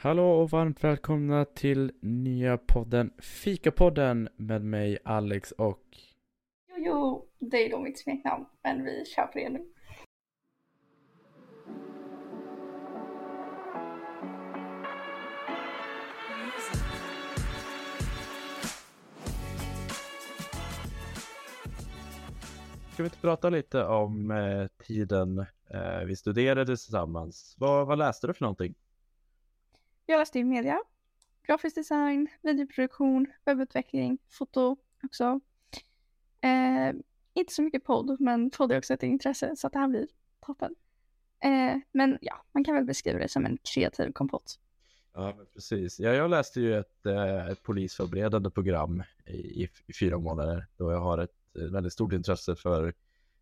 Hallå och varmt välkomna till nya podden Fikapodden med mig Alex och Jo, jo, det är då mitt smeknamn, men vi kör på det nu. Ska vi inte prata lite om eh, tiden eh, vi studerade tillsammans? Vad, vad läste du för någonting? Jag läste ju media, grafisk design, videoproduktion, webbutveckling, foto också. Eh, inte så mycket podd, men podd är också ett intresse så att det här blir toppen. Eh, men ja, man kan väl beskriva det som en kreativ kompott. Ja, men precis. Ja, jag läste ju ett, eh, ett polisförberedande program i, i, i, fyra månader då jag har ett eh, väldigt stort intresse för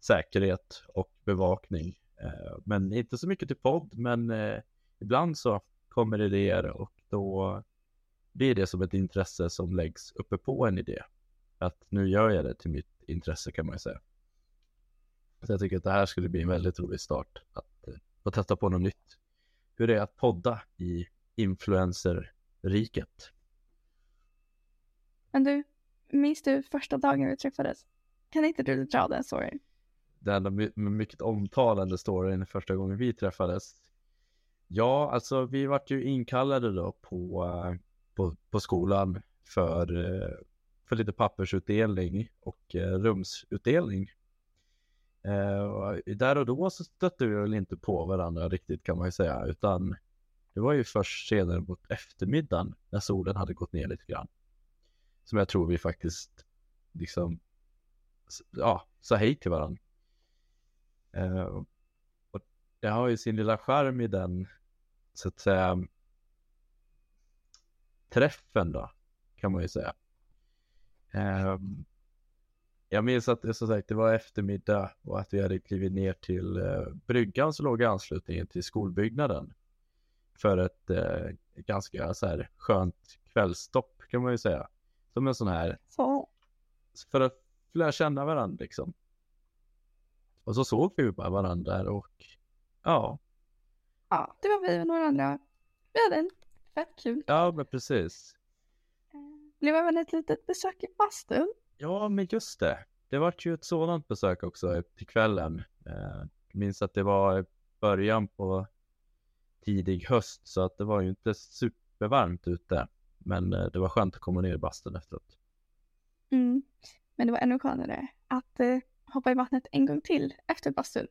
säkerhet och bevakning. Eh, men inte så mycket till podd, men eh, ibland så kommer idéer och då blir det som ett intresse som läggs uppe på en idé. Att nu gör jag det till mitt intresse kan man ju säga. Så jag tycker att det här skulle bli en väldigt rolig start att eh, få testa på något nytt. Hur det är att podda i influencerriket. Men du, minns du första dagen vi träffades? Kan inte du dra den storyn? Den mycket omtalande storyn första gången vi träffades. Ja, alltså vi vart ju inkallade då på, eh, på, på skolan för, eh, för lite pappersutdelning och eh, rumsutdelning. Där och då så stötte vi väl inte på varandra riktigt kan man ju säga, utan det var ju först senare mot eftermiddagen när solen hade gått ner lite grann. Som jag tror vi faktiskt liksom, ja, sa hej till varandra. Eh, och det har ju sin lilla skärm i den så att säga träffen då, kan man ju säga. Um, jag minns att det som sagt, det var eftermiddag och att vi hade klivit ner till uh, bryggan som låg i anslutning till skolbyggnaden för ett uh, ganska så här skönt kvällstopp kan man ju säga. Som en sån här, så. för att lära känna varandra liksom. Och så såg vi bara varandra och ja, ja, det var vi och några andra. Vi hade en fett kul. Ja, men precis. Eh, blev även ett litet besök i bastun. Ja, men just det. Det var ju ett sådant besök också till kvällen. Jag eh, minns att det var början på tidig höst så att det var ju inte supervarmt ute. Men eh, det var skönt att komma ner i bastun efteråt. Mm. Men det var ännu skönare att eh, hoppa i vattnet en gång till efter bastun.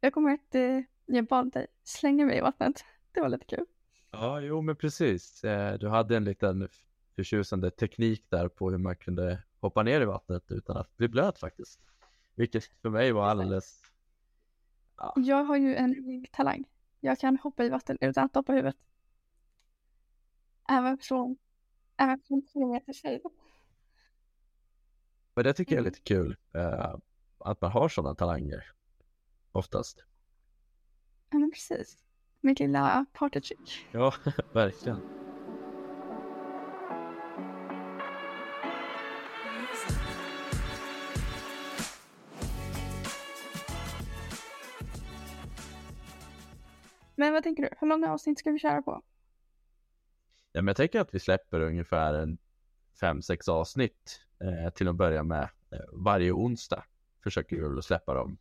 Jag kommer att eh, jag bad dig slänga mig i vattnet. Det var lite kul. Ja, jo men precis. Eh, du hade en liten förtjusande teknik där på hur man kunde hoppa ner i vattnet utan att bli blöt faktiskt. Vilket för mig var alldeles... Ja. Jag har ju en talang. Jag kan hoppa i vatten utan att doppa huvudet. Även från, även från två meters höjd. Men det tycker jag är mm. lite kul. Uh, att man har sådana talanger. Oftast. Ja, men precis. Mitt lilla partytrick. Ja, verkligen. Men vad tänker du? Hur många avsnitt ska vi köra på? Ja, men jag tänker att vi släpper ungefär en fem, sex avsnitt eh, till att börja med. Eh, varje onsdag försöker vi väl släppa dem,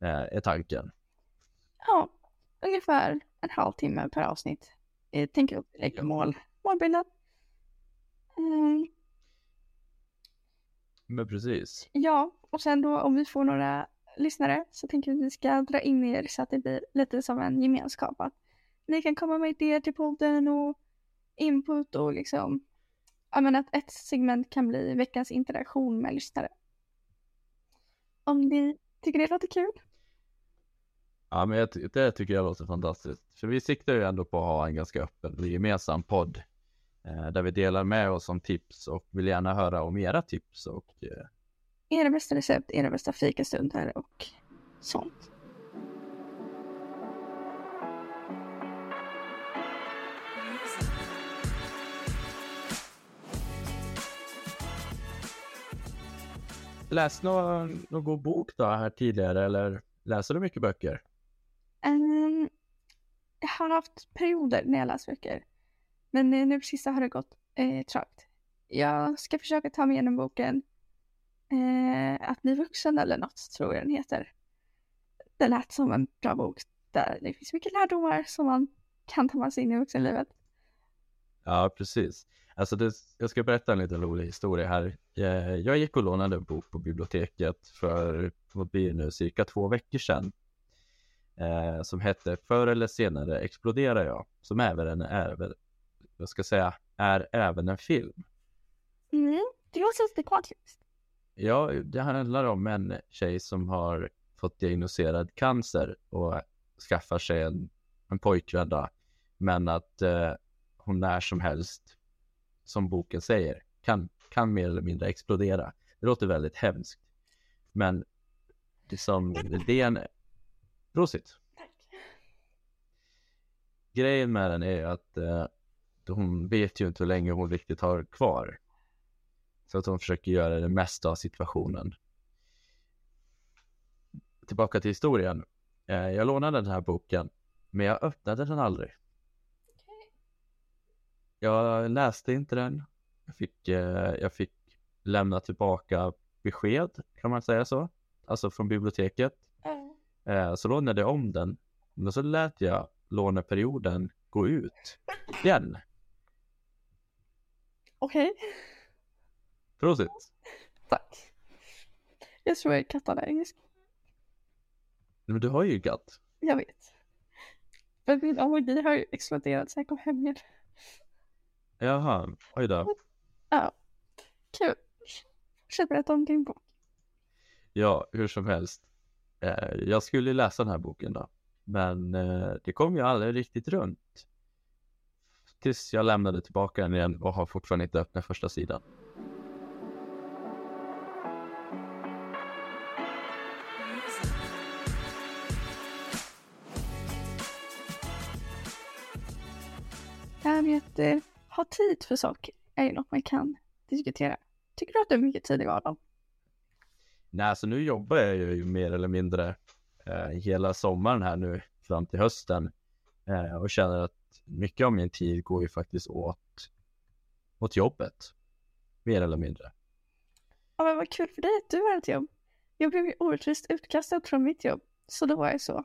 eh, är tanken ungefär en halvtimme per avsnitt. Jag tänker upp lägga mål, målbilden. Mm. Men precis. Ja, och sen då om vi får några lyssnare så tänker vi att vi ska dra in er så att det blir lite som en gemenskap. Att ni kan komma med idéer till podden och input och liksom, jag menar att ett segment kan bli veckans interaktion med lyssnare. Om ni tycker det låter kul Ja, men jag, det tycker jag låter fantastiskt. För vi siktar ju ändå på att ha en ganska öppen och gemensam podd eh, där vi delar med oss om tips och vill gärna höra om era tips och eh... era bästa recept, era bästa fikastunder och sånt. Läst någon, någon god bok då här tidigare eller läser du mycket böcker? Ehm, jag har haft perioder när jag läst böcker. Men eh, nu på sista har det gått eh, trögt. Jag ska försöka ta mig igenom boken eh, Att bli vuxen eller något tror jag den heter. Det lät som en bra bok där det finns mycket lärdomar som man kan ta med sig in i vuxenlivet. Ja, precis. Alltså det, jag ska berätta en liten rolig historia här. Jag, jag gick och lånade en bok på biblioteket för, vad blir det nu, cirka två veckor sedan. Eh, som hette Förr eller senare exploderar jag. Som även är, jag ska säga, är även en film. Mm, det låter lite konstigt. Ja, det handlar om en tjej som har fått diagnostiserad cancer och skaffar sig en, en pojkvän då. Men att eh, hon när som helst, som boken säger, kan, kan mer eller mindre explodera. Det låter väldigt hemskt. Men det som idén... Prosit! Tack. Grejen med den är att eh, hon vet ju inte hur länge hon riktigt har kvar. Så att hon försöker göra det mesta av situationen. Tillbaka till historien. Eh, jag lånade den här boken, men jag öppnade den aldrig. Jag läste inte den. Jag fick, eh, jag fick lämna tillbaka besked, kan man säga så? Alltså från biblioteket. Mm. Så lånade jag om den. Men så lät jag låneperioden gå ut igen. Okej, Prosit! tack. Jag tror jag är kattallergisk. Men du har ju katt. Jag vet. Men min allergi har ju exploderat sen jag kom hem igen. Jaha, oj då. Ja, kul. Fortsätt berätta om din bok. Ja, hur som helst. Eh, jag skulle läsa den här boken då. Men eh, det kom ju aldrig riktigt runt. Tills jag lämnade tillbaka den igen och har fortfarande inte öppnat första sidan. Det här med att eh, ha tid för saker är ju något man kan diskutera. Tycker du att du har mycket tid i vardagen? Nej, så nu jobbar jag ju mer eller mindre eh, hela sommaren här nu fram till hösten. Eh, och känner att mycket av min tid går ju faktiskt åt, åt jobbet. Mer eller mindre. Ja men vad kul för dig att du har ett jobb. Jag blev ju orättvist utkastad från mitt jobb. Så då var jag så.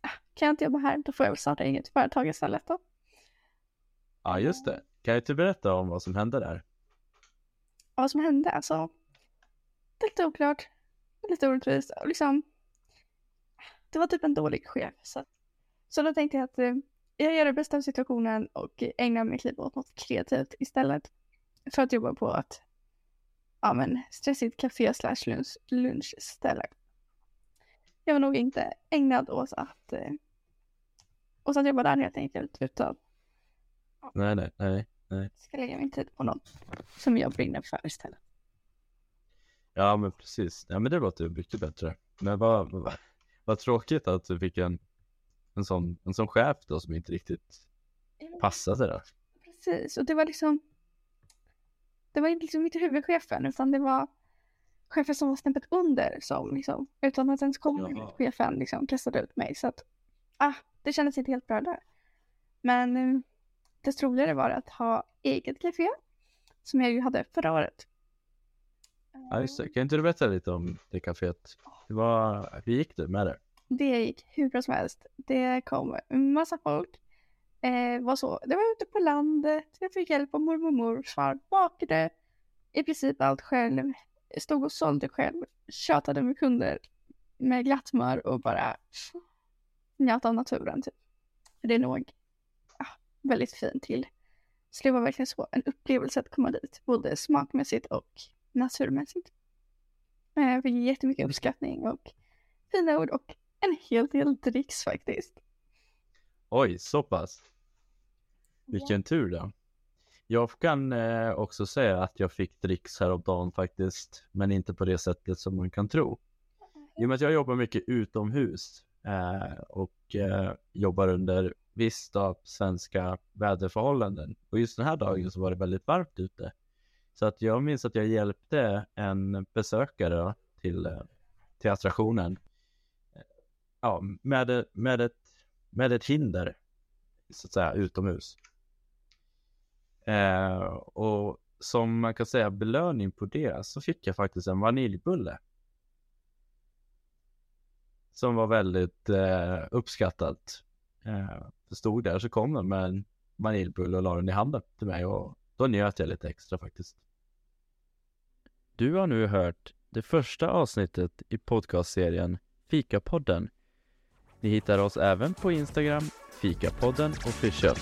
"Ah, Kan jag inte jobba här, då får jag väl starta eget företag istället då. Ja, just det. Kan inte berätta om vad som hände där? vad som hände. Alltså, det är lite oklart, lite orättvist och liksom. Det var typ en dålig chef. Så, så då tänkte jag att eh, jag gör det bästa av situationen och ägnar mitt liv åt något kreativt istället. För att jobba på ett ja, men, stressigt café slash lunch, lunchställe. Jag var nog inte ägnad åt att, eh, åt att jobba där helt enkelt utan Nej, nej, nej, nej. ska lägga min tid på något som jag brinner för istället. Ja, men precis. Ja, men det låter mycket bättre. Men vad, vad, vad tråkigt att du fick en, en, sån, en sån chef då som inte riktigt passade där. Precis, och det var liksom Det var liksom inte huvudchefen utan det var chefen som var snäppet under som liksom utan att ens komma chefen liksom kastade ut mig så att ah, det kändes inte helt bra där. Men eh, desto roligare var det att ha eget café som jag ju hade förra året. Ja, just det. Kan inte du berätta lite om det kaféet? Det var, hur gick det med det? Det gick hur bra som helst. Det kom en massa folk. Eh, var så. Det var ute på landet. Jag fick hjälp av mormor och morfar. Bakade i princip allt själv. Stod och sålde själv. Tjatade med kunder med glatt humör och bara njöt av naturen. Typ. Det låg ja, väldigt fint till. Så det var verkligen så en upplevelse att komma dit. Både smakmässigt och naturmässigt. Eh, Jag fick jättemycket uppskattning och fina ord och en hel del dricks faktiskt. Oj, så pass. Vilken tur då. Jag kan eh, också säga att jag fick dricks häromdagen faktiskt, men inte på det sättet som man kan tro. I och med att jag jobbar mycket utomhus eh, och eh, jobbar under visst av svenska väderförhållanden. Och just den här dagen så var det väldigt varmt ute. Så att jag minns att jag hjälpte en besökare till, till attraktionen. Ja, med, med, ett, med ett hinder så att säga utomhus. Eh, och som man kan säga belöning på det så fick jag faktiskt en vaniljbulle. Som var väldigt eh, uppskattat. Eh, det stod där så kom den med en vaniljbulle och la den i handen till mig och då njöt jag lite extra faktiskt. Du har nu hört det första avsnittet i podcastserien Fikapodden. Ni hittar oss även på Instagram, Fikapodden official.